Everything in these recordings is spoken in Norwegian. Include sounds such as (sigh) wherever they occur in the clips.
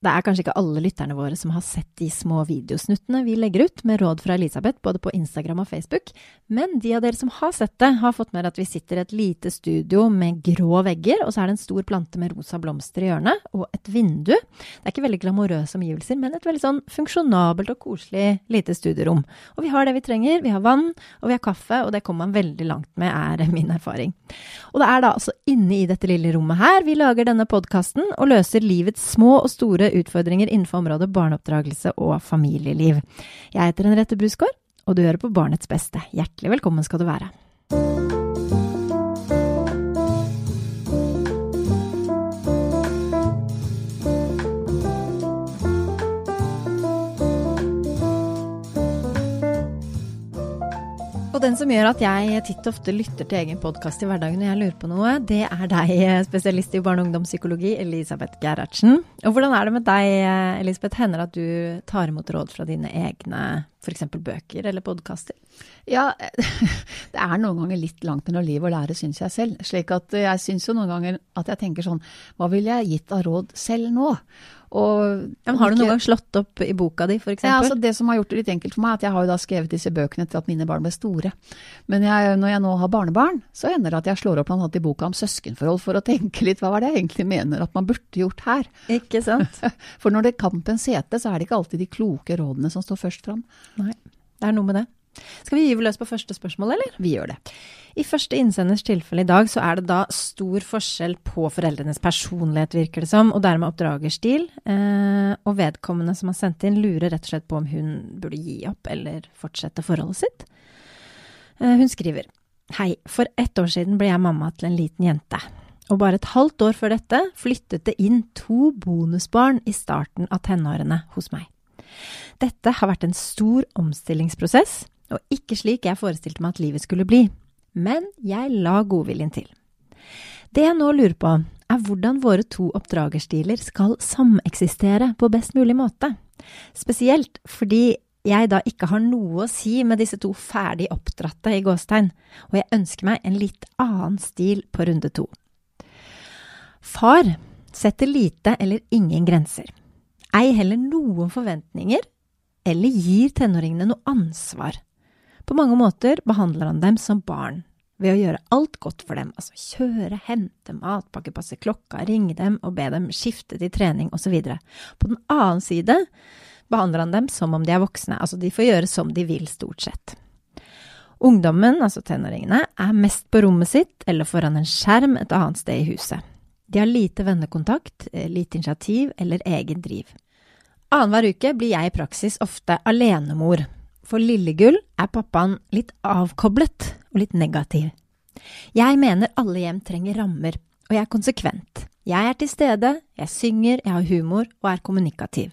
Det er kanskje ikke alle lytterne våre som har sett de små videosnuttene vi legger ut med råd fra Elisabeth, både på Instagram og Facebook, men de av dere som har sett det, har fått med at vi sitter i et lite studio med grå vegger, og så er det en stor plante med rosa blomster i hjørnet, og et vindu. Det er ikke veldig glamorøse omgivelser, men et veldig sånn funksjonabelt og koselig lite studierom. Og vi har det vi trenger, vi har vann, og vi har kaffe, og det kommer man veldig langt med, er (laughs) min erfaring. Og det er da altså inne i dette lille rommet her vi lager denne podkasten og løser livets små og store utfordringer innenfor området barneoppdragelse og familieliv. Jeg heter Henriette Brusgaard, og du hører på Barnets beste. Hjertelig velkommen skal du være. Og den som gjør at jeg titt og ofte lytter til egen podkast i hverdagen når jeg lurer på noe, det er deg, spesialist i barne- og ungdomspsykologi, Elisabeth Gerhardsen. Og hvordan er det med deg, Elisabeth? Hender det at du tar imot råd fra dine egne f.eks. bøker eller podkaster? Ja, (laughs) det er noen ganger litt langt mellom liv og lære, syns jeg selv. Slik at jeg syns jo noen ganger at jeg tenker sånn, hva ville jeg gitt av råd selv nå? Og, ja, har du noen gang slått opp i boka di, f.eks.? Ja, altså det som har gjort det litt enkelt for meg, er at jeg har jo da skrevet disse bøkene etter at mine barn ble store. Men jeg, når jeg nå har barnebarn, så ender det at jeg slår opp annet i boka om søskenforhold for å tenke litt hva var det jeg egentlig mener at man burde gjort her. Ikke sant? (laughs) For når det er kampens hete, så er det ikke alltid de kloke rådene som står først fram. Nei, det er noe med det. Skal vi gyve løs på første spørsmål, eller? Vi gjør det. I første innsenders tilfelle i dag, så er det da stor forskjell på foreldrenes personlighet, virker det som, og dermed oppdragerstil. Eh, og vedkommende som har sendt inn, lurer rett og slett på om hun burde gi opp eller fortsette forholdet sitt. Eh, hun skriver Hei, for ett år siden ble jeg mamma til en liten jente. Og bare et halvt år før dette flyttet det inn to bonusbarn i starten av tenårene hos meg. Dette har vært en stor omstillingsprosess, og ikke slik jeg forestilte meg at livet skulle bli. Men jeg la godviljen til. Det jeg nå lurer på, er hvordan våre to oppdragerstiler skal sameksistere på best mulig måte. Spesielt fordi jeg da ikke har noe å si med disse to ferdig oppdratte i gåstegn, og jeg ønsker meg en litt annen stil på runde to. Far setter lite eller ingen grenser, ei heller noen forventninger, eller gir tenåringene noe ansvar. På mange måter behandler han dem som barn, ved å gjøre alt godt for dem, altså kjøre, hente, matpakke, passe klokka, ringe dem og be dem skifte til trening osv. På den annen side behandler han dem som om de er voksne, altså de får gjøre som de vil, stort sett. Ungdommen, altså tenåringene, er mest på rommet sitt eller foran en skjerm et annet sted i huset. De har lite vennekontakt, lite initiativ eller egen driv. Annenhver uke blir jeg i praksis ofte alenemor. For Lillegull er pappaen litt avkoblet og litt negativ. Jeg mener alle hjem trenger rammer, og jeg er konsekvent. Jeg er til stede, jeg synger, jeg har humor og er kommunikativ.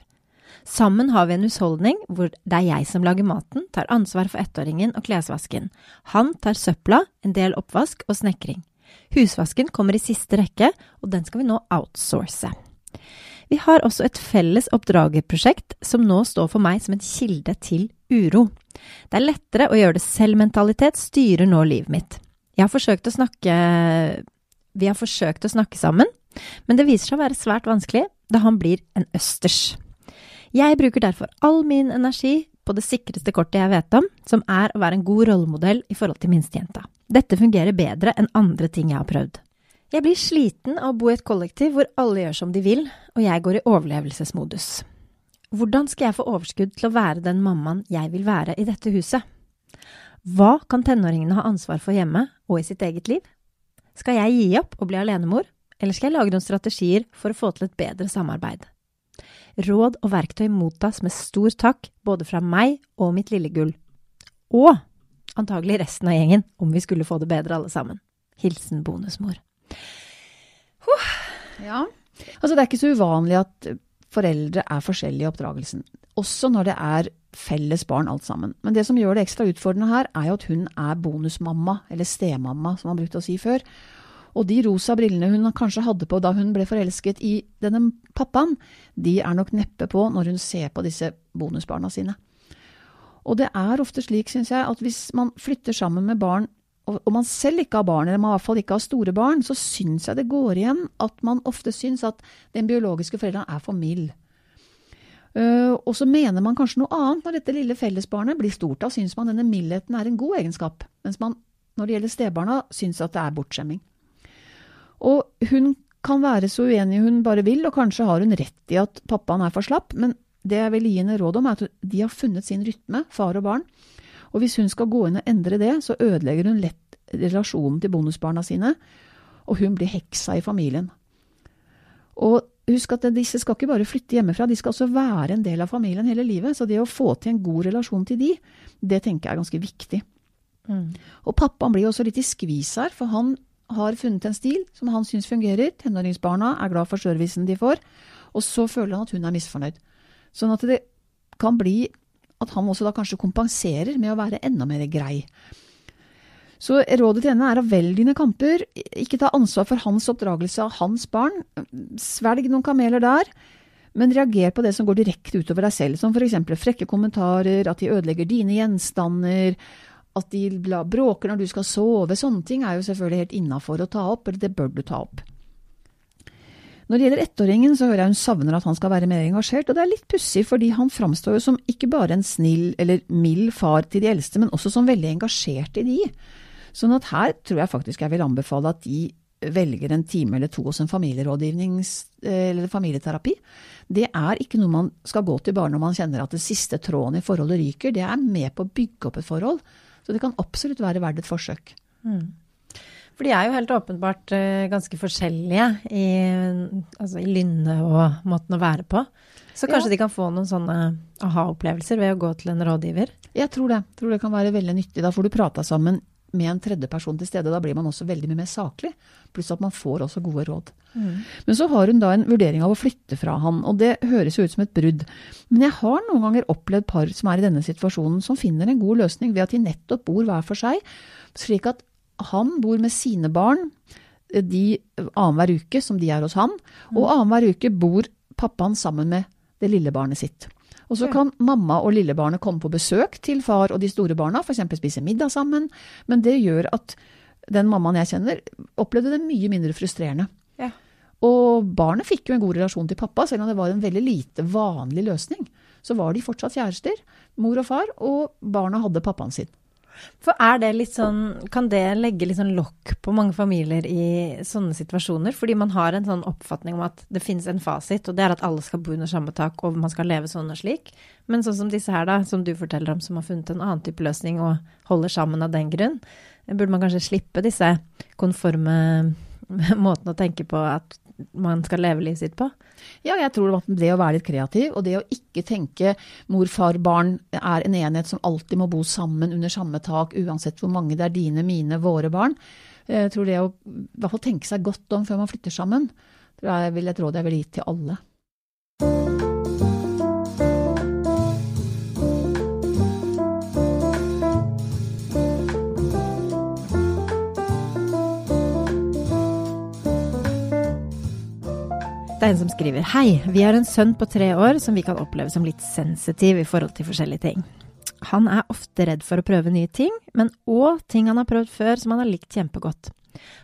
Sammen har vi en husholdning hvor det er jeg som lager maten, tar ansvar for ettåringen og klesvasken. Han tar søpla, en del oppvask og snekring. Husvasken kommer i siste rekke, og den skal vi nå outsource. Vi har også et felles oppdragerprosjekt som nå står for meg som en kilde til uro. Det er lettere å gjøre det selv-mentalitet styrer nå livet mitt. Jeg har forsøkt å snakke Vi har forsøkt å snakke sammen, men det viser seg å være svært vanskelig da han blir en østers. Jeg bruker derfor all min energi på det sikreste kortet jeg vet om, som er å være en god rollemodell i forhold til minstejenta. Dette fungerer bedre enn andre ting jeg har prøvd. Jeg blir sliten av å bo i et kollektiv hvor alle gjør som de vil, og jeg går i overlevelsesmodus. Hvordan skal jeg få overskudd til å være den mammaen jeg vil være i dette huset? Hva kan tenåringene ha ansvar for hjemme og i sitt eget liv? Skal jeg gi opp og bli alenemor, eller skal jeg lage noen strategier for å få til et bedre samarbeid? Råd og verktøy mottas med stor takk både fra meg og mitt lille gull. Og antagelig resten av gjengen, om vi skulle få det bedre alle sammen. Hilsen bonusmor. Huh. Ja, altså det er ikke så uvanlig at foreldre er forskjellige i oppdragelsen. Også når det er felles barn alt sammen. Men det som gjør det ekstra utfordrende her, er jo at hun er bonusmamma, eller stemamma, som man brukte å si før. Og de rosa brillene hun kanskje hadde på da hun ble forelsket i denne pappaen, de er nok neppe på når hun ser på disse bonusbarna sine. Og det er ofte slik, syns jeg, at hvis man flytter sammen med barn, og man selv ikke har barn, eller man i hvert fall ikke har store barn, så syns jeg det går igjen at man ofte syns at den biologiske forelderen er for mild. Uh, og så mener man kanskje noe annet når dette lille fellesbarnet blir stort. Da syns man denne mildheten er en god egenskap, mens man når det gjelder stebarna syns at det er bortskjemming. Og hun kan være så uenig hun bare vil, og kanskje har hun rett i at pappaen er for slapp, men det jeg vil gi henne råd om, er at de har funnet sin rytme, far og barn. Og hvis hun skal gå inn og endre det, så ødelegger hun lett relasjonen til bonusbarna sine, og hun blir heksa i familien. Og husk at disse skal ikke bare flytte hjemmefra, de skal også være en del av familien hele livet. Så det å få til en god relasjon til de, det tenker jeg er ganske viktig. Mm. Og pappaen blir også litt i skvis her, for han har funnet en stil som han syns fungerer. Tenåringsbarna er glad for servicen de får, og så føler han at hun er misfornøyd. Sånn at det kan bli at han også da kanskje kompenserer med å være enda mer grei. Så rådet til henne er å velge dine kamper, ikke ta ansvar for hans oppdragelse av hans barn. Svelg noen kameler der, men reager på det som går direkte utover deg selv, som for eksempel frekke kommentarer, at de ødelegger dine gjenstander, at de bråker når du skal sove. Sånne ting er jo selvfølgelig helt innafor å ta opp, eller det bør du ta opp. Når det gjelder ettåringen, så hører jeg hun savner at han skal være mer engasjert, og det er litt pussig, fordi han framstår jo som ikke bare en snill eller mild far til de eldste, men også som veldig engasjert i de. Sånn at her tror jeg faktisk jeg vil anbefale at de velger en time eller to hos en familierådgivnings- eller familieterapi. Det er ikke noe man skal gå til bare når man kjenner at det siste tråden i forholdet ryker. Det er med på å bygge opp et forhold. Så det kan absolutt være verdt et forsøk. Mm. For de er jo helt åpenbart uh, ganske forskjellige i, altså, i lynne og måten å være på. Så kanskje ja. de kan få noen sånne aha-opplevelser ved å gå til en rådgiver? Jeg tror det. Jeg tror det kan være veldig nyttig. Da får du prata sammen med en tredjeperson til stede. Da blir man også veldig mye mer saklig. Pluss at man får også gode råd. Mm. Men så har hun da en vurdering av å flytte fra han, og det høres jo ut som et brudd. Men jeg har noen ganger opplevd par som er i denne situasjonen, som finner en god løsning ved at de nettopp bor hver for seg, slik at han bor med sine barn de annenhver uke, som de er hos han, og mm. annenhver uke bor pappaen sammen med det lille barnet sitt. Og så kan mamma og lillebarnet komme på besøk til far og de store barna, f.eks. spise middag sammen. Men det gjør at den mammaen jeg kjenner, opplevde det mye mindre frustrerende. Ja. Og barnet fikk jo en god relasjon til pappa, selv om det var en veldig lite vanlig løsning. Så var de fortsatt kjærester, mor og far, og barna hadde pappaen sin. For er det litt sånn Kan det legge litt sånn lokk på mange familier i sånne situasjoner? Fordi man har en sånn oppfatning om at det finnes en fasit, og det er at alle skal bo under samme tak, og man skal leve sånn og slik. Men sånn som disse her, da, som du forteller om, som har funnet en annen type løsning og holder sammen av den grunn, burde man kanskje slippe disse konforme (laughs) måtene å tenke på at man skal leve livet sitt på? Ja, jeg tror det å være litt kreativ, og det å ikke tenke mor, far, barn er en enhet som alltid må bo sammen under samme tak, uansett hvor mange det er dine, mine, våre barn. Jeg tror det å i hvert fall tenke seg godt om før man flytter sammen, jeg vil et råd jeg vil gi til alle. Det er en som skriver Hei, vi har en sønn på tre år som vi kan oppleve som litt sensitiv i forhold til forskjellige ting. Han er ofte redd for å prøve nye ting, men òg ting han har prøvd før som han har likt kjempegodt.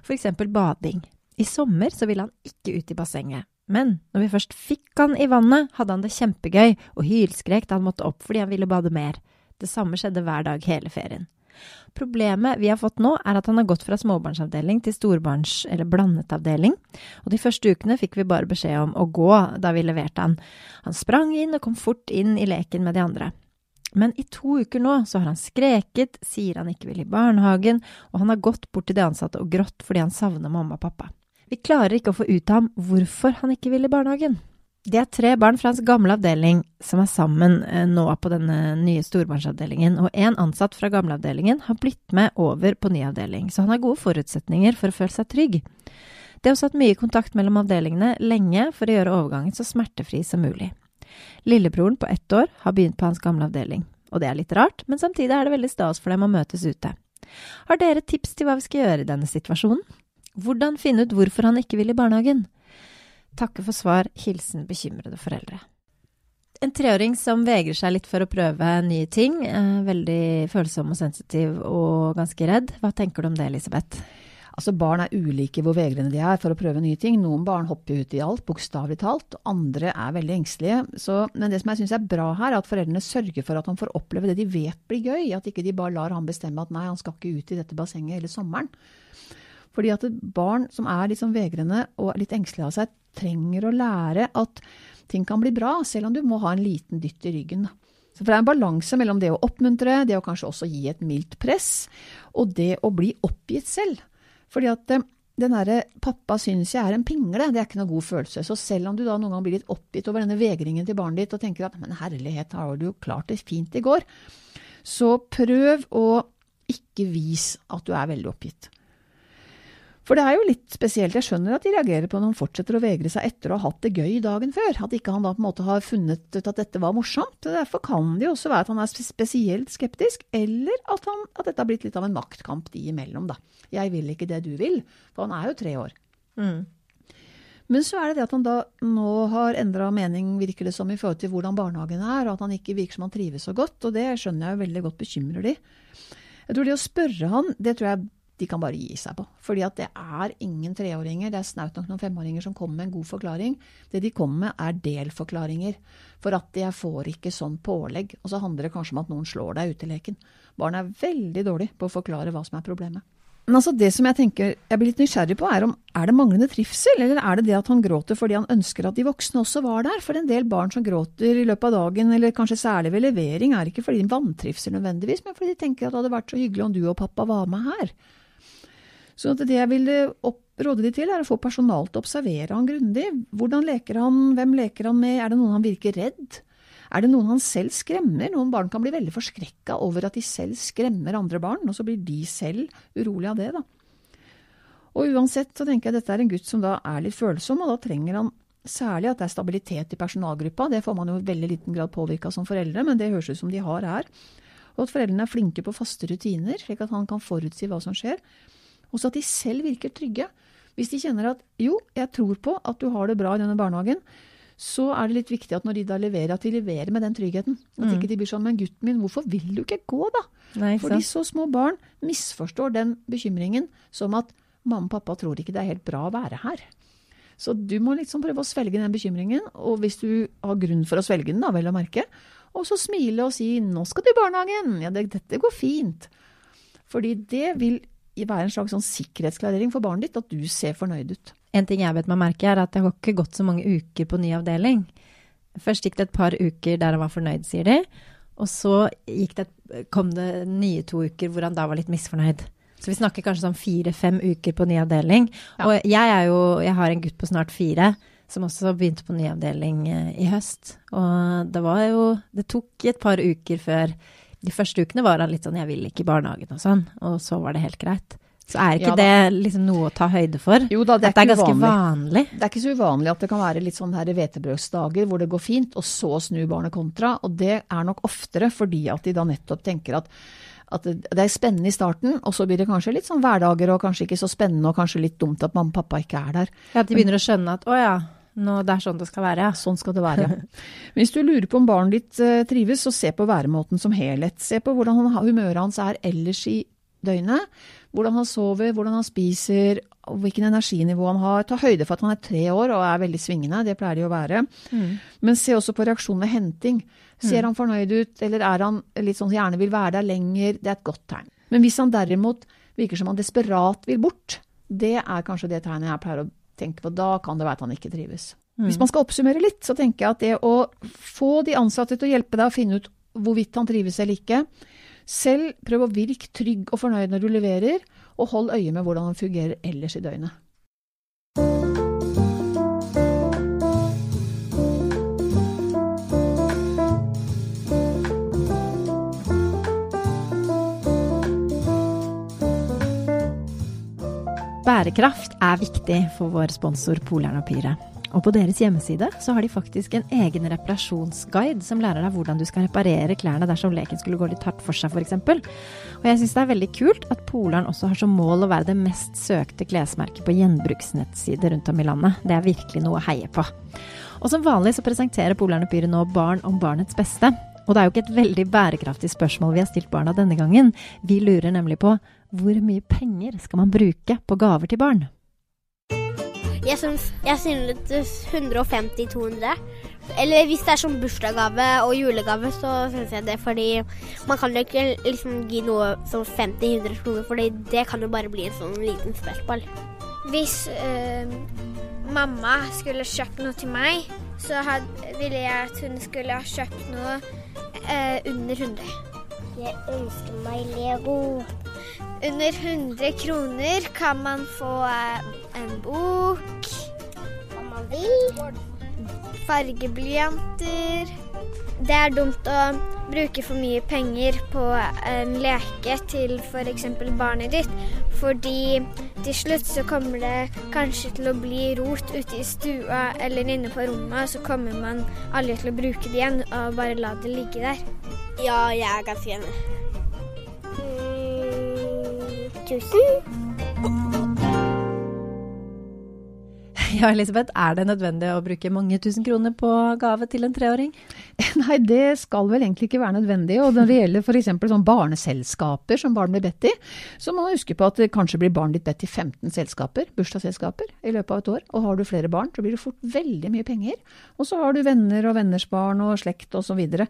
For eksempel bading. I sommer så ville han ikke ut i bassenget. Men når vi først fikk han i vannet, hadde han det kjempegøy og hylskrek da han måtte opp fordi han ville bade mer. Det samme skjedde hver dag hele ferien. Problemet vi har fått nå, er at han har gått fra småbarnsavdeling til storbarns- eller blandet avdeling, og de første ukene fikk vi bare beskjed om å gå da vi leverte han. Han sprang inn og kom fort inn i leken med de andre. Men i to uker nå så har han skreket, sier han ikke vil i barnehagen, og han har gått bort til de ansatte og grått fordi han savner mamma og pappa. Vi klarer ikke å få ut av ham hvorfor han ikke vil i barnehagen. Det er tre barn fra hans gamle avdeling som er sammen eh, nå på denne nye storbarnsavdelingen, og en ansatt fra gamleavdelingen har blitt med over på ny avdeling, så han har gode forutsetninger for å føle seg trygg. Det er også hatt mye kontakt mellom avdelingene lenge for å gjøre overgangen så smertefri som mulig. Lillebroren på ett år har begynt på hans gamle avdeling, og det er litt rart, men samtidig er det veldig stas for dem å møtes ute. Har dere tips til hva vi skal gjøre i denne situasjonen? Hvordan finne ut hvorfor han ikke vil i barnehagen? Takke for svar. Hilsen bekymrede foreldre. En treåring som vegrer seg litt for å prøve nye ting. Veldig følsom og sensitiv og ganske redd. Hva tenker du om det, Elisabeth? Altså Barn er ulike hvor vegrende de er for å prøve nye ting. Noen barn hopper ut i alt, bokstavelig talt. Andre er veldig engstelige. Så, men det som jeg syns er bra her, er at foreldrene sørger for at han får oppleve det de vet blir gøy. At ikke de bare lar han bestemme at nei, han skal ikke ut i dette bassenget hele sommeren. Fordi at barn som er sånn vegrende og litt engstelige av seg, trenger å lære at ting kan bli bra, selv om du må ha en liten dytt i ryggen. Så for Det er en balanse mellom det å oppmuntre, det å kanskje også gi et mildt press, og det å bli oppgitt selv. Fordi at eh, den derre 'pappa syns jeg er en pingle', det er ikke noe god følelse. Så selv om du da noen gang blir litt oppgitt over denne vegringen til barnet ditt og tenker at 'men herlighet, har du klart det fint i går', så prøv å ikke vise at du er veldig oppgitt. For det er jo litt spesielt. Jeg skjønner at de reagerer på når han fortsetter å vegre seg etter å ha hatt det gøy dagen før. At ikke han da på en måte har funnet ut at dette var morsomt. Derfor kan det jo også være at han er spesielt skeptisk, eller at, han, at dette har blitt litt av en maktkamp de imellom, da. Jeg vil ikke det du vil. For han er jo tre år. Mm. Men så er det det at han da nå har endra mening, virker det som, i forhold til hvordan barnehagen er, og at han ikke virker som han trives så godt. Og det skjønner jeg jo veldig godt bekymrer de. Jeg tror det å spørre han, det tror jeg de kan bare gi seg på. Fordi at det er ingen treåringer, det er snaut nok noen femåringer som kommer med en god forklaring. Det de kommer med er delforklaringer. For at jeg får ikke sånn pålegg. Og så handler det kanskje om at noen slår deg i leken. Barn er veldig dårlig på å forklare hva som er problemet. Men altså det som jeg tenker jeg blir litt nysgjerrig på, er om er det manglende trivsel, eller er det det at han gråter fordi han ønsker at de voksne også var der? For en del barn som gråter i løpet av dagen, eller kanskje særlig ved levering, er ikke fordi de vantrivsel nødvendigvis, men fordi de tenker at det hadde vært så hyggelig om du og pappa var med her. Så det jeg ville råde de til, er å få personal til å observere han grundig. Hvordan leker han, hvem leker han med, er det noen han virker redd? Er det noen han selv skremmer? Noen barn kan bli veldig forskrekka over at de selv skremmer andre barn, og så blir de selv urolige av det, da. Og uansett så tenker jeg at dette er en gutt som da er litt følsom, og da trenger han særlig at det er stabilitet i personalgruppa. Det får man jo i veldig liten grad påvirka som foreldre, men det høres ut som de har her. Og at foreldrene er flinke på faste rutiner, slik at han kan forutsi hva som skjer så at de selv virker trygge. Hvis de kjenner at jo, jeg tror på at du har det bra i denne barnehagen, så er det litt viktig at når de da leverer, at de leverer med den tryggheten. At mm. ikke de blir sånn Men gutten min, hvorfor vil du ikke gå, da? Nei, Fordi så små barn misforstår den bekymringen som at mamma og pappa tror ikke det er helt bra å være her. Så du må liksom prøve å svelge den bekymringen, og hvis du har grunn for å svelge den, da, vel å merke, og så smile og si 'nå skal du i barnehagen', ja, det, dette går fint. Fordi det vil være en slags sånn sikkerhetsklarering for barnet ditt, at du ser fornøyd ut. En ting jeg vet meg merke, er at det har ikke gått så mange uker på ny avdeling. Først gikk det et par uker der han var fornøyd, sier de. Og så det, kom det nye to uker hvor han da var litt misfornøyd. Så vi snakker kanskje sånn fire-fem uker på ny avdeling. Ja. Og jeg er jo Jeg har en gutt på snart fire som også begynte på ny avdeling eh, i høst. Og det var jo Det tok et par uker før de første ukene var han litt sånn 'jeg vil ikke i barnehagen' og sånn, og så var det helt greit. Så er ikke ja, det liksom noe å ta høyde for? Jo da, det er, at det er ganske vanlig. vanlig? Det er ikke så uvanlig at det kan være litt sånn her hvetebrødsdager hvor det går fint, og så snur barnet kontra. Og det er nok oftere fordi at de da nettopp tenker at, at det er spennende i starten, og så blir det kanskje litt sånn hverdager og kanskje ikke så spennende og kanskje litt dumt at mamma og pappa ikke er der. Ja, At de begynner å skjønne at å ja, nå, det er sånn det skal være, ja. Sånn skal det være, ja. (laughs) Hvis du lurer på om barnet ditt uh, trives, så se på væremåten som helhet. Se på hvordan han, humøret hans er ellers i døgnet. Hvordan han sover, hvordan han spiser, hvilken energinivå han har. Ta høyde for at han er tre år og er veldig svingende, det pleier de å være. Mm. Men se også på reaksjonen ved henting. Ser mm. han fornøyd ut, eller er han litt sånn gjerne vil være der lenger? Det er et godt tegn. Men hvis han derimot virker som han desperat vil bort, det er kanskje det tegnet jeg pleier å tenker på, da kan det være at han ikke trives. Mm. Hvis man skal oppsummere litt, så tenker jeg at det å få de ansatte til å hjelpe deg å finne ut hvorvidt han trives eller ikke, selv prøv å virke trygg og fornøyd når du leverer, og hold øye med hvordan han fungerer ellers i døgnet. Bærekraft er viktig for vår sponsor Polern og Pyre. Og på deres hjemmeside så har de faktisk en egen reparasjonsguide som lærer deg hvordan du skal reparere klærne dersom leken skulle gå litt hardt for seg, f.eks. Og jeg syns det er veldig kult at Polaren også har som mål å være det mest søkte klesmerket på gjenbruksnettsider rundt om i landet. Det er virkelig noe å heie på. Og som vanlig så presenterer Polaren og Pyre nå Barn om barnets beste. Og det er jo ikke et veldig bærekraftig spørsmål vi har stilt barna denne gangen. Vi lurer nemlig på hvor mye penger skal man bruke på gaver til barn? Jeg syns, jeg synes 150-200. Eller hvis det er sånn bursdagsgave og julegave, så syns jeg det. Fordi man kan jo ikke liksom gi noe som 50-100 kroner, for det kan jo bare bli en sånn liten spørsmål. Hvis øh, mamma skulle kjøpt noe til meg, så had, ville jeg at hun skulle ha kjøpt noe øh, under 100. Jeg ønsker meg Lego. Under 100 kroner kan man få øh, en bok. Om man vil fargeblyanter. Det er dumt å bruke for mye penger på en leke til f.eks. barnet ditt, fordi til slutt så kommer det kanskje til å bli rot ute i stua eller inne på rommet, og så kommer man aldri til å bruke det igjen og bare la det ligge der. Ja, jeg er ganske enig. Mm, tusen? (laughs) Ja, Elisabeth, er det nødvendig å bruke mange tusen kroner på gave til en treåring? (laughs) Nei, det skal vel egentlig ikke være nødvendig. Og når det gjelder f.eks. sånn barneselskaper som barn blir bedt i, så må man huske på at det kanskje blir barn ditt bedt i 15 selskaper, bursdagsselskaper, i løpet av et år. Og har du flere barn, så blir det fort veldig mye penger. Og så har du venner og venners barn og slekt osv. Så, videre.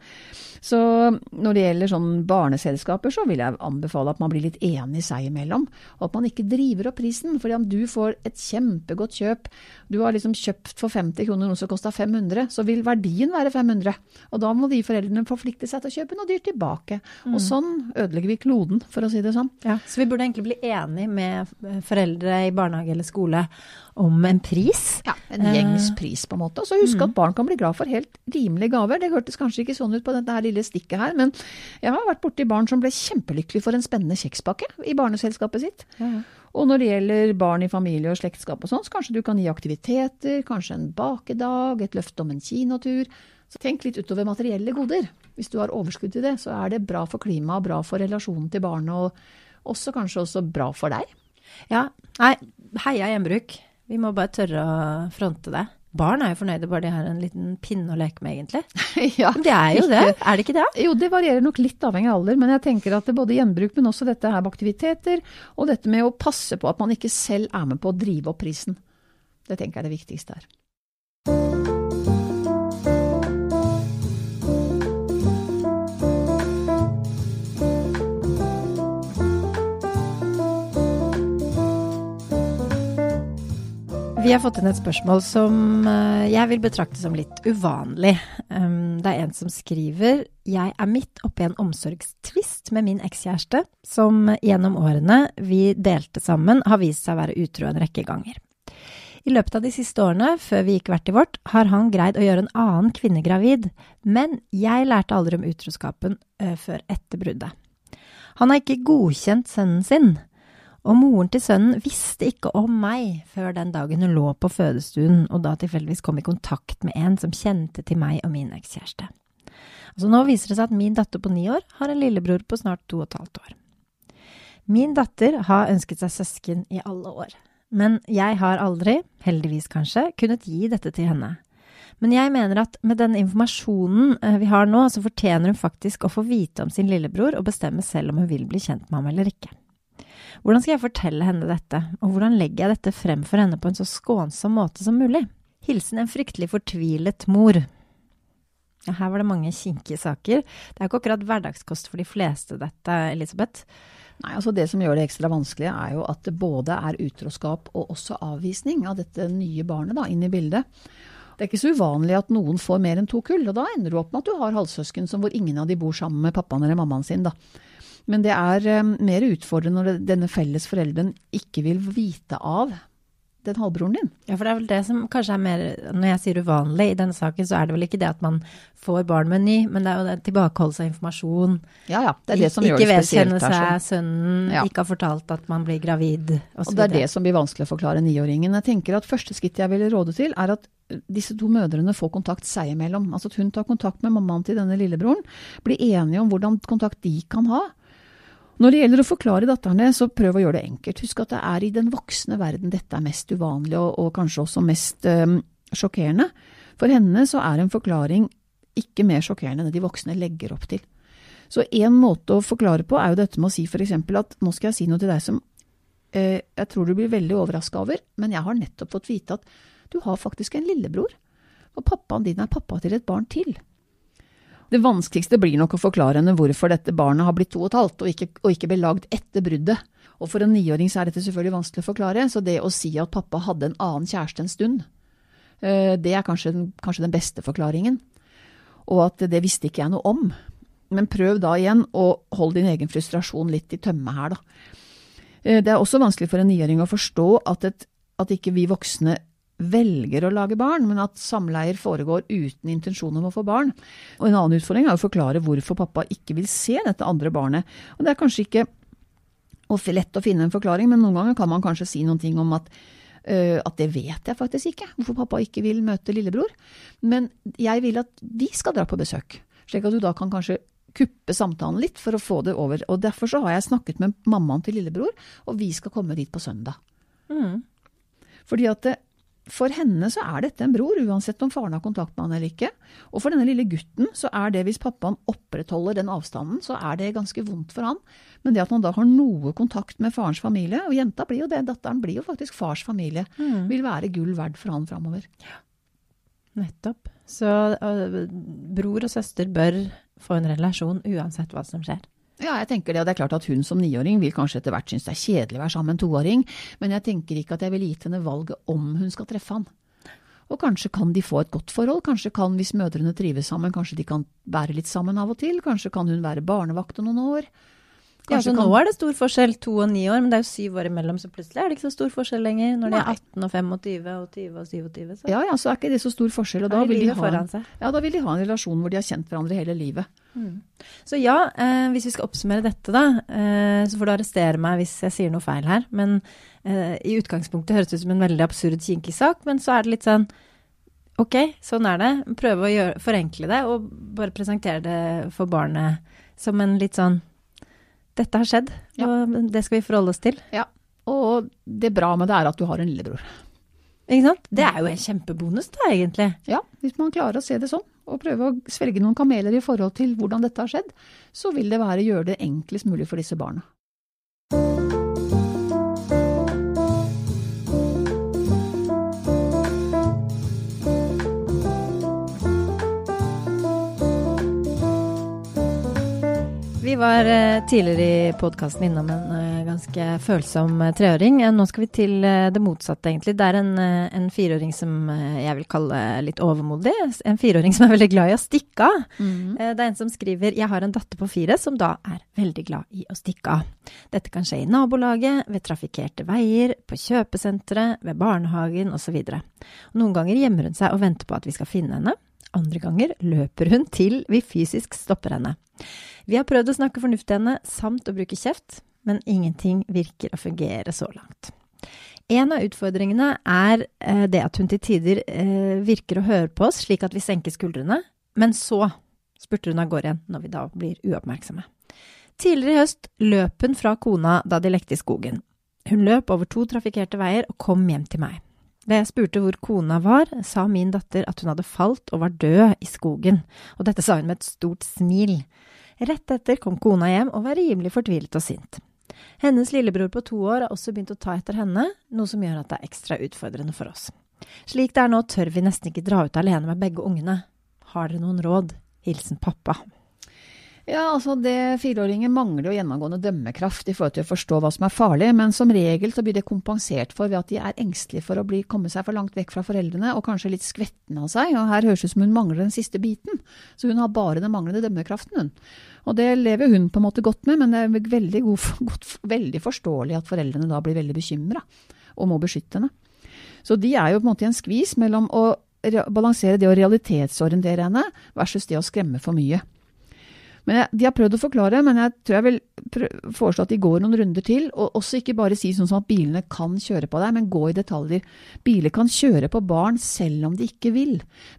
Så når det gjelder sånn barneselskaper, så vil jeg anbefale at man blir litt enig seg imellom. Og at man ikke driver opp prisen. fordi om du får et kjempegodt kjøp du har liksom kjøpt for 50 kroner noe som kosta 500, så vil verdien være 500. Og da må de foreldrene forplikte seg til å kjøpe noe dyrt tilbake. Mm. Og sånn ødelegger vi kloden, for å si det sånn. Ja, så vi burde egentlig bli enige med foreldre i barnehage eller skole om en pris. Ja, en gjengs eh, pris, på en måte. Og så husk mm. at barn kan bli glad for helt rimelige gaver. Det hørtes kanskje ikke sånn ut på dette her lille stikket her, men jeg har vært borti barn som ble kjempelykkelige for en spennende kjekspakke i barneselskapet sitt. Ja. Og når det gjelder barn i familie og slektskap og sånn, så kanskje du kan gi aktiviteter, kanskje en bakedag, et løfte om en kinotur. Så tenk litt utover materielle goder. Hvis du har overskudd til det, så er det bra for klimaet, bra for relasjonen til barnet, og også kanskje også bra for deg. Ja, nei, heia gjenbruk. Vi må bare tørre å fronte det. Barn er jo fornøyde bare de har en liten pinne å leke med, egentlig. (laughs) ja, det er jo det, er det ikke det? Jo, det varierer nok litt avhengig av alder, men jeg tenker at det både gjenbruk, men også dette her med aktiviteter, og dette med å passe på at man ikke selv er med på å drive opp prisen. Det tenker jeg er det viktigste her. Vi har fått inn et spørsmål som eh, jeg vil betrakte som litt uvanlig. Um, det er en som skriver Jeg er midt oppi en omsorgstvist med min ekskjæreste, som gjennom årene vi delte sammen, har vist seg å være utro en rekke ganger. I løpet av de siste årene, før vi gikk hvert i vårt, har han greid å gjøre en annen kvinne gravid, men jeg lærte aldri om utroskapen uh, før etter bruddet. Han har ikke godkjent sønnen sin, og moren til sønnen visste ikke om meg før den dagen hun lå på fødestuen og da tilfeldigvis kom i kontakt med en som kjente til meg og min ekskjæreste. Altså nå viser det seg at min datter på ni år har en lillebror på snart to og et halvt år. Min datter har ønsket seg søsken i alle år, men jeg har aldri, heldigvis kanskje, kunnet gi dette til henne. Men jeg mener at med den informasjonen eh, vi har nå, så fortjener hun faktisk å få vite om sin lillebror og bestemme selv om hun vil bli kjent med ham eller ikke. Hvordan skal jeg fortelle henne dette, og hvordan legger jeg dette frem for henne på en så skånsom måte som mulig? Hilsen en fryktelig fortvilet mor. Ja, her var det mange kinkige saker. Det er ikke akkurat hverdagskost for de fleste, dette, Elisabeth. Nei, altså Det som gjør det ekstra vanskelig, er jo at det både er utroskap og også avvisning av dette nye barnet da, inn i bildet. Det er ikke så uvanlig at noen får mer enn to kull, og da ender du opp med at du har halvsøsken hvor ingen av de bor sammen med pappaen eller mammaen sin. da. Men det er um, mer utfordrende når denne felles forelderen ikke vil vite av den halvbroren din. Ja, for det er vel det som kanskje er mer Når jeg sier uvanlig i denne saken, så er det vel ikke det at man får barn med en ny, men det er jo det tilbakeholdelse av informasjon. Ja, ja. Det er det som gjør det spesielt. Ikke vedkjenne seg sønnen, ja. ikke har fortalt at man blir gravid, osv. Og det er det som blir vanskelig å forklare niåringen. Jeg tenker at første skritt jeg ville råde til, er at disse to mødrene får kontakt seg imellom. Altså at hun tar kontakt med mammaen til denne lillebroren, blir enige om hvordan kontakt de kan ha. Når det gjelder å forklare datterne, så prøv å gjøre det enkelt. Husk at det er i den voksne verden dette er mest uvanlig, og, og kanskje også mest um, sjokkerende. For henne så er en forklaring ikke mer sjokkerende enn det de voksne legger opp til. Så en måte å forklare på er jo dette med å si f.eks. at nå skal jeg si noe til deg som eh, jeg tror du blir veldig overraska over, men jeg har nettopp fått vite at du har faktisk en lillebror. Og pappaen din er pappa til et barn til. Det vanskeligste blir nok å forklare henne hvorfor dette barnet har blitt to og et halvt, og ikke, og ikke ble lagd etter bruddet. Og for en niåring er dette selvfølgelig vanskelig å forklare, så det å si at pappa hadde en annen kjæreste en stund, eh, det er kanskje, kanskje den beste forklaringen. Og at det visste ikke jeg noe om. Men prøv da igjen å holde din egen frustrasjon litt i tømme her, da. Eh, det er også vanskelig for en niåring å forstå at, et, at ikke vi voksne velger å lage barn, men at samleier foregår uten intensjon om å få barn. Og En annen utfordring er å forklare hvorfor pappa ikke vil se dette andre barnet. Og Det er kanskje ikke lett å finne en forklaring, men noen ganger kan man kanskje si noen ting om at uh, at det vet jeg faktisk ikke, hvorfor pappa ikke vil møte lillebror. Men jeg vil at vi skal dra på besøk, slik at du da kan kanskje kuppe samtalen litt for å få det over. Og Derfor så har jeg snakket med mammaen til lillebror, og vi skal komme dit på søndag. Mm. Fordi at det, for henne så er dette en bror, uansett om faren har kontakt med han eller ikke. Og for denne lille gutten så er det, hvis pappaen opprettholder den avstanden, så er det ganske vondt for han. Men det at han da har noe kontakt med farens familie, og jenta blir jo det, datteren blir jo faktisk fars familie, mm. vil være gull verdt for han framover. Ja. Nettopp. Så uh, bror og søster bør få en relasjon uansett hva som skjer. Ja, jeg tenker det, og det er klart at hun som niåring vil kanskje etter hvert synes det er kjedelig å være sammen med en toåring, men jeg tenker ikke at jeg ville gitt henne valget om hun skal treffe han. Og kanskje kan de få et godt forhold, kanskje kan, hvis mødrene trives sammen, kanskje de kan være litt sammen av og til, kanskje kan hun være barnevakt noen år. Ja, så Nå er det stor forskjell, to og ni år, men det er jo syv år imellom, så plutselig er det ikke så stor forskjell lenger. Når de er 18 og 25 og 20 og 27. Så. Ja, ja, så er ikke det så stor forskjell. Og da vil, ha, ja, da vil, de ha, en relasjon hvor de har kjent hverandre hele livet. Mm. Så ja, eh, hvis vi skal oppsummere dette, da, eh, så får du arrestere meg hvis jeg sier noe feil her. Men eh, i utgangspunktet høres det ut som en veldig absurd, kinkig sak, men så er det litt sånn Ok, sånn er det. Prøve å gjøre, forenkle det, og bare presentere det for barnet som en litt sånn dette har skjedd, ja. og det skal vi forholde oss til. Ja, og det bra med det er at du har en lillebror. Ikke sant? Det er jo en kjempebonus, da, egentlig. Ja, hvis man klarer å se det sånn, og prøve å svelge noen kameler i forhold til hvordan dette har skjedd, så vil det være å gjøre det enklest mulig for disse barna. Vi var eh, tidligere i podkasten innom en eh, ganske følsom eh, treåring. Nå skal vi til det motsatte, egentlig. Det er en, en fireåring som jeg vil kalle litt overmodig. En fireåring (laughs) som er veldig glad i å stikke av. Mm. Det er en som skriver 'Jeg har en datter på fire som da er veldig glad i å stikke av'. Dette kan skje i nabolaget, ved trafikkerte veier, på kjøpesenteret, ved barnehagen osv. Noen ganger gjemmer hun seg og venter på at vi skal finne henne. Andre ganger løper hun til vi fysisk stopper henne. Vi har prøvd å snakke fornuft til henne, samt å bruke kjeft, men ingenting virker å fungere så langt. En av utfordringene er eh, det at hun til tider eh, virker å høre på oss slik at vi senker skuldrene, men så spurter hun av gårde igjen når vi da blir uoppmerksomme. Tidligere i høst løp hun fra kona da de lekte i skogen. Hun løp over to trafikkerte veier og kom hjem til meg. Da jeg spurte hvor kona var, sa min datter at hun hadde falt og var død i skogen, og dette sa hun med et stort smil. Rett etter kom kona hjem og var rimelig fortvilet og sint. Hennes lillebror på to år har også begynt å ta etter henne, noe som gjør at det er ekstra utfordrende for oss. Slik det er nå, tør vi nesten ikke dra ut alene med begge ungene. Har dere noen råd? Hilsen pappa. Ja, altså det Fireåringer mangler jo gjennomgående dømmekraft i forhold til å forstå hva som er farlig, men som regel så blir det kompensert for ved at de er engstelige for å bli, komme seg for langt vekk fra foreldrene, og kanskje litt skvetten av seg. Og her høres det ut som hun mangler den siste biten. Så hun har bare den manglende dømmekraften, hun. Og det lever hun på en måte godt med, men det er veldig, god, godt, veldig forståelig at foreldrene da blir veldig bekymra og må beskytte henne. Så de er jo på en måte i en skvis mellom å balansere det å realitetsorientere henne versus det å skremme for mye. Jeg, De har prøvd å forklare, men jeg tror jeg vil foreslå at de går noen runder til. Og også ikke bare si sånn som at bilene kan kjøre på deg, men gå i detaljer. Biler kan kjøre på barn selv om de ikke vil.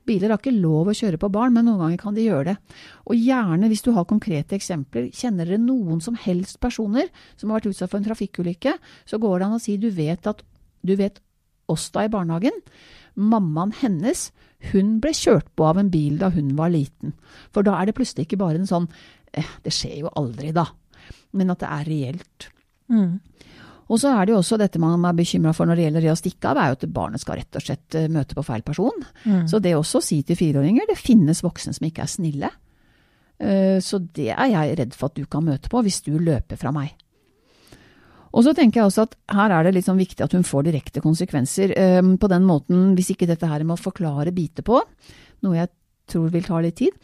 Biler har ikke lov å kjøre på barn, men noen ganger kan de gjøre det. Og gjerne, hvis du har konkrete eksempler, kjenner dere noen som helst personer som har vært utsatt for en trafikkulykke, så går det an å si du vet at du vet oss da i barnehagen. Mammaen hennes, hun ble kjørt på av en bil da hun var liten. For da er det plutselig ikke bare en sånn eh, Det skjer jo aldri, da. Men at det er reelt. Mm. Og så er det jo også dette man er bekymra for når det gjelder det å stikke av, er jo at barnet skal rett og slett eh, møte på feil person. Mm. Så det også å si til fireåringer det finnes voksne som ikke er snille. Eh, Så det er jeg redd for at du kan møte på hvis du løper fra meg. Og så tenker jeg også at her er det litt sånn viktig at hun får direkte konsekvenser. eh, På den måten, hvis ikke dette her med å forklare bite på, noe jeg tror vil ta litt tid,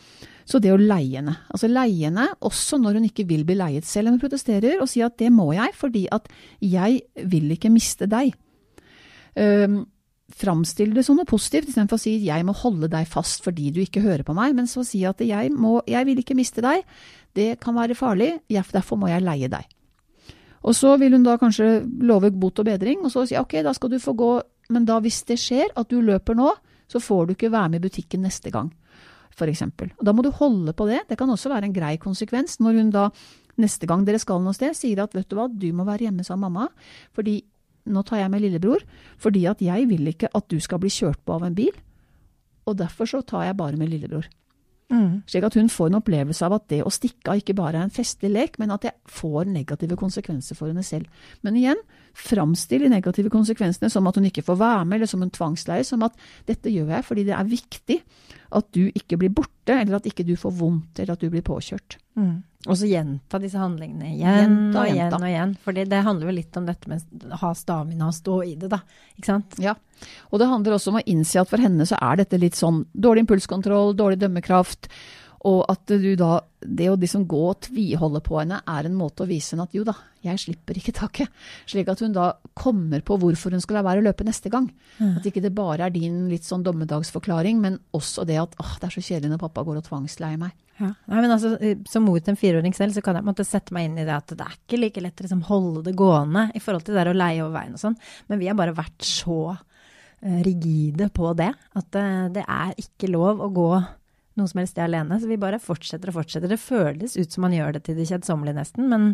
så det å leie henne. Altså leie henne også når hun ikke vil bli leiet selv hun protesterer, og si at det må jeg fordi at jeg vil ikke miste deg. Um, Framstill det som noe positivt, istedenfor å si jeg må holde deg fast fordi du ikke hører på meg, men så si at jeg, må, jeg vil ikke miste deg, det kan være farlig, derfor må jeg leie deg. Og så vil hun da kanskje love bot og bedring, og så si ok, da skal du få gå, men da hvis det skjer at du løper nå, så får du ikke være med i butikken neste gang, eksempel. Og da må du holde på det, det kan også være en grei konsekvens når hun da neste gang dere skal noe sted, sier at vet du hva, du må være hjemme sammen med mamma, fordi nå tar jeg med lillebror, fordi at jeg vil ikke at du skal bli kjørt på av en bil, og derfor så tar jeg bare med lillebror. Mm. Slik at hun får en opplevelse av at det å stikke av ikke bare er en festlig lek, men at det får negative konsekvenser for henne selv. Men igjen, framstill de negative konsekvensene som at hun ikke får være med, eller som en tvangsleie, som at dette gjør jeg fordi det er viktig at du ikke blir borte, eller at ikke du får vondt, eller at du blir påkjørt. Mm. Og så gjenta disse handlingene igjen Gjenta, og igjen og igjen. For det handler jo litt om dette med å ha stamina og stå i det, da. Ikke sant? Ja, og det handler også om å innse at for henne så er dette litt sånn dårlig impulskontroll, dårlig dømmekraft, og at du da, det å liksom gå og tviholde på henne er en måte å vise henne at jo da, jeg slipper ikke taket. Slik at hun da kommer på hvorfor hun skal la være å løpe neste gang. At ikke det bare er din litt sånn dommedagsforklaring, men også det at åh, det er så kjedelig når pappa går og tvangsleier meg. Ja. Nei, men altså, eh, Som mor til en fireåring selv, så kan jeg måtte sette meg inn i det at det er ikke like lett å liksom holde det gående i forhold til det der å leie over veien og sånn. Men vi har bare vært så eh, rigide på det at eh, det er ikke lov å gå noe som helst sted alene. Så vi bare fortsetter og fortsetter. Det føles ut som man gjør det til det kjedsommelige nesten, men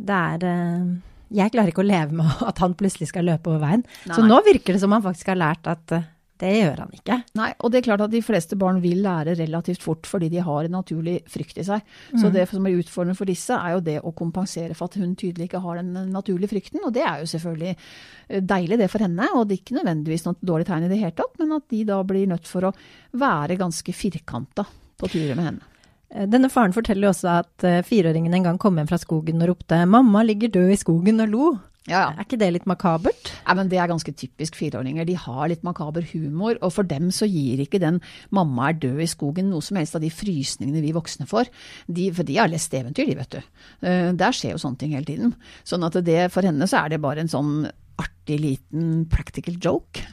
det er eh, Jeg klarer ikke å leve med (laughs) at han plutselig skal løpe over veien. Nei, så nå virker det som han faktisk har lært at eh, det gjør han ikke. Nei, og det er klart at de fleste barn vil lære relativt fort fordi de har en naturlig frykt i seg. Så det som er utfordrende for disse, er jo det å kompensere for at hun tydelig ikke har den naturlige frykten. Og det er jo selvfølgelig eh, deilig det for henne, og det er ikke nødvendigvis noe dårlig tegn i det hele tatt, men at de da blir nødt for å være ganske firkanta på turer med henne. Eh, Denne faren forteller også at eh, fireåringen en gang kom hjem fra skogen og ropte 'mamma ligger død i skogen' og lo. Ja, Er ikke det litt makabert? Ja, men Det er ganske typisk fireåringer. De har litt makaber humor, og for dem så gir ikke den 'mamma er død i skogen' noe som helst av de frysningene vi voksne får. De, for de har lest eventyr, de, vet du. Eh, Der skjer jo sånne ting hele tiden. Sånn at det, for henne så er det bare en sånn artig liten practical joke.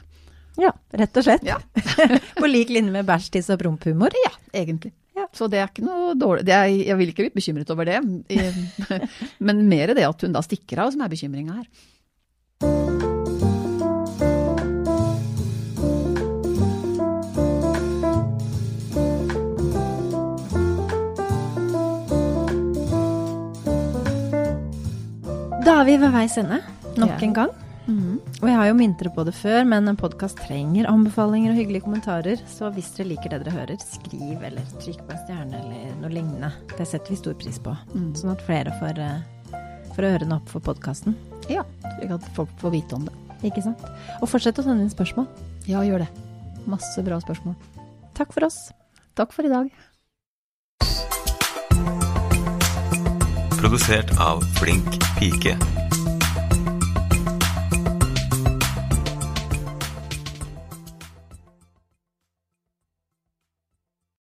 Ja, rett og slett. Ja. (laughs) På lik linje med bæsj, tiss og promphumor. Ja, egentlig. Ja. Så det er ikke noe dårlig det er, Jeg vil ikke bli bekymret over det, (laughs) men mer det at hun da stikker av som er bekymringa her. Da er vi ved veis ende, nok en gang. Og jeg har jo minnet dere på det før, men en podkast trenger anbefalinger og hyggelige kommentarer. Så hvis dere liker det dere hører, skriv eller trykk på en stjerne eller noe lignende. Det setter vi stor pris på. Sånn at flere får, eh, får ørene opp for podkasten. Ja, slik at folk får vite om det. Ikke sant? Og fortsett å sende inn spørsmål. Ja, gjør det. Masse bra spørsmål. Takk for oss. Takk for i dag. Produsert av Flink pike.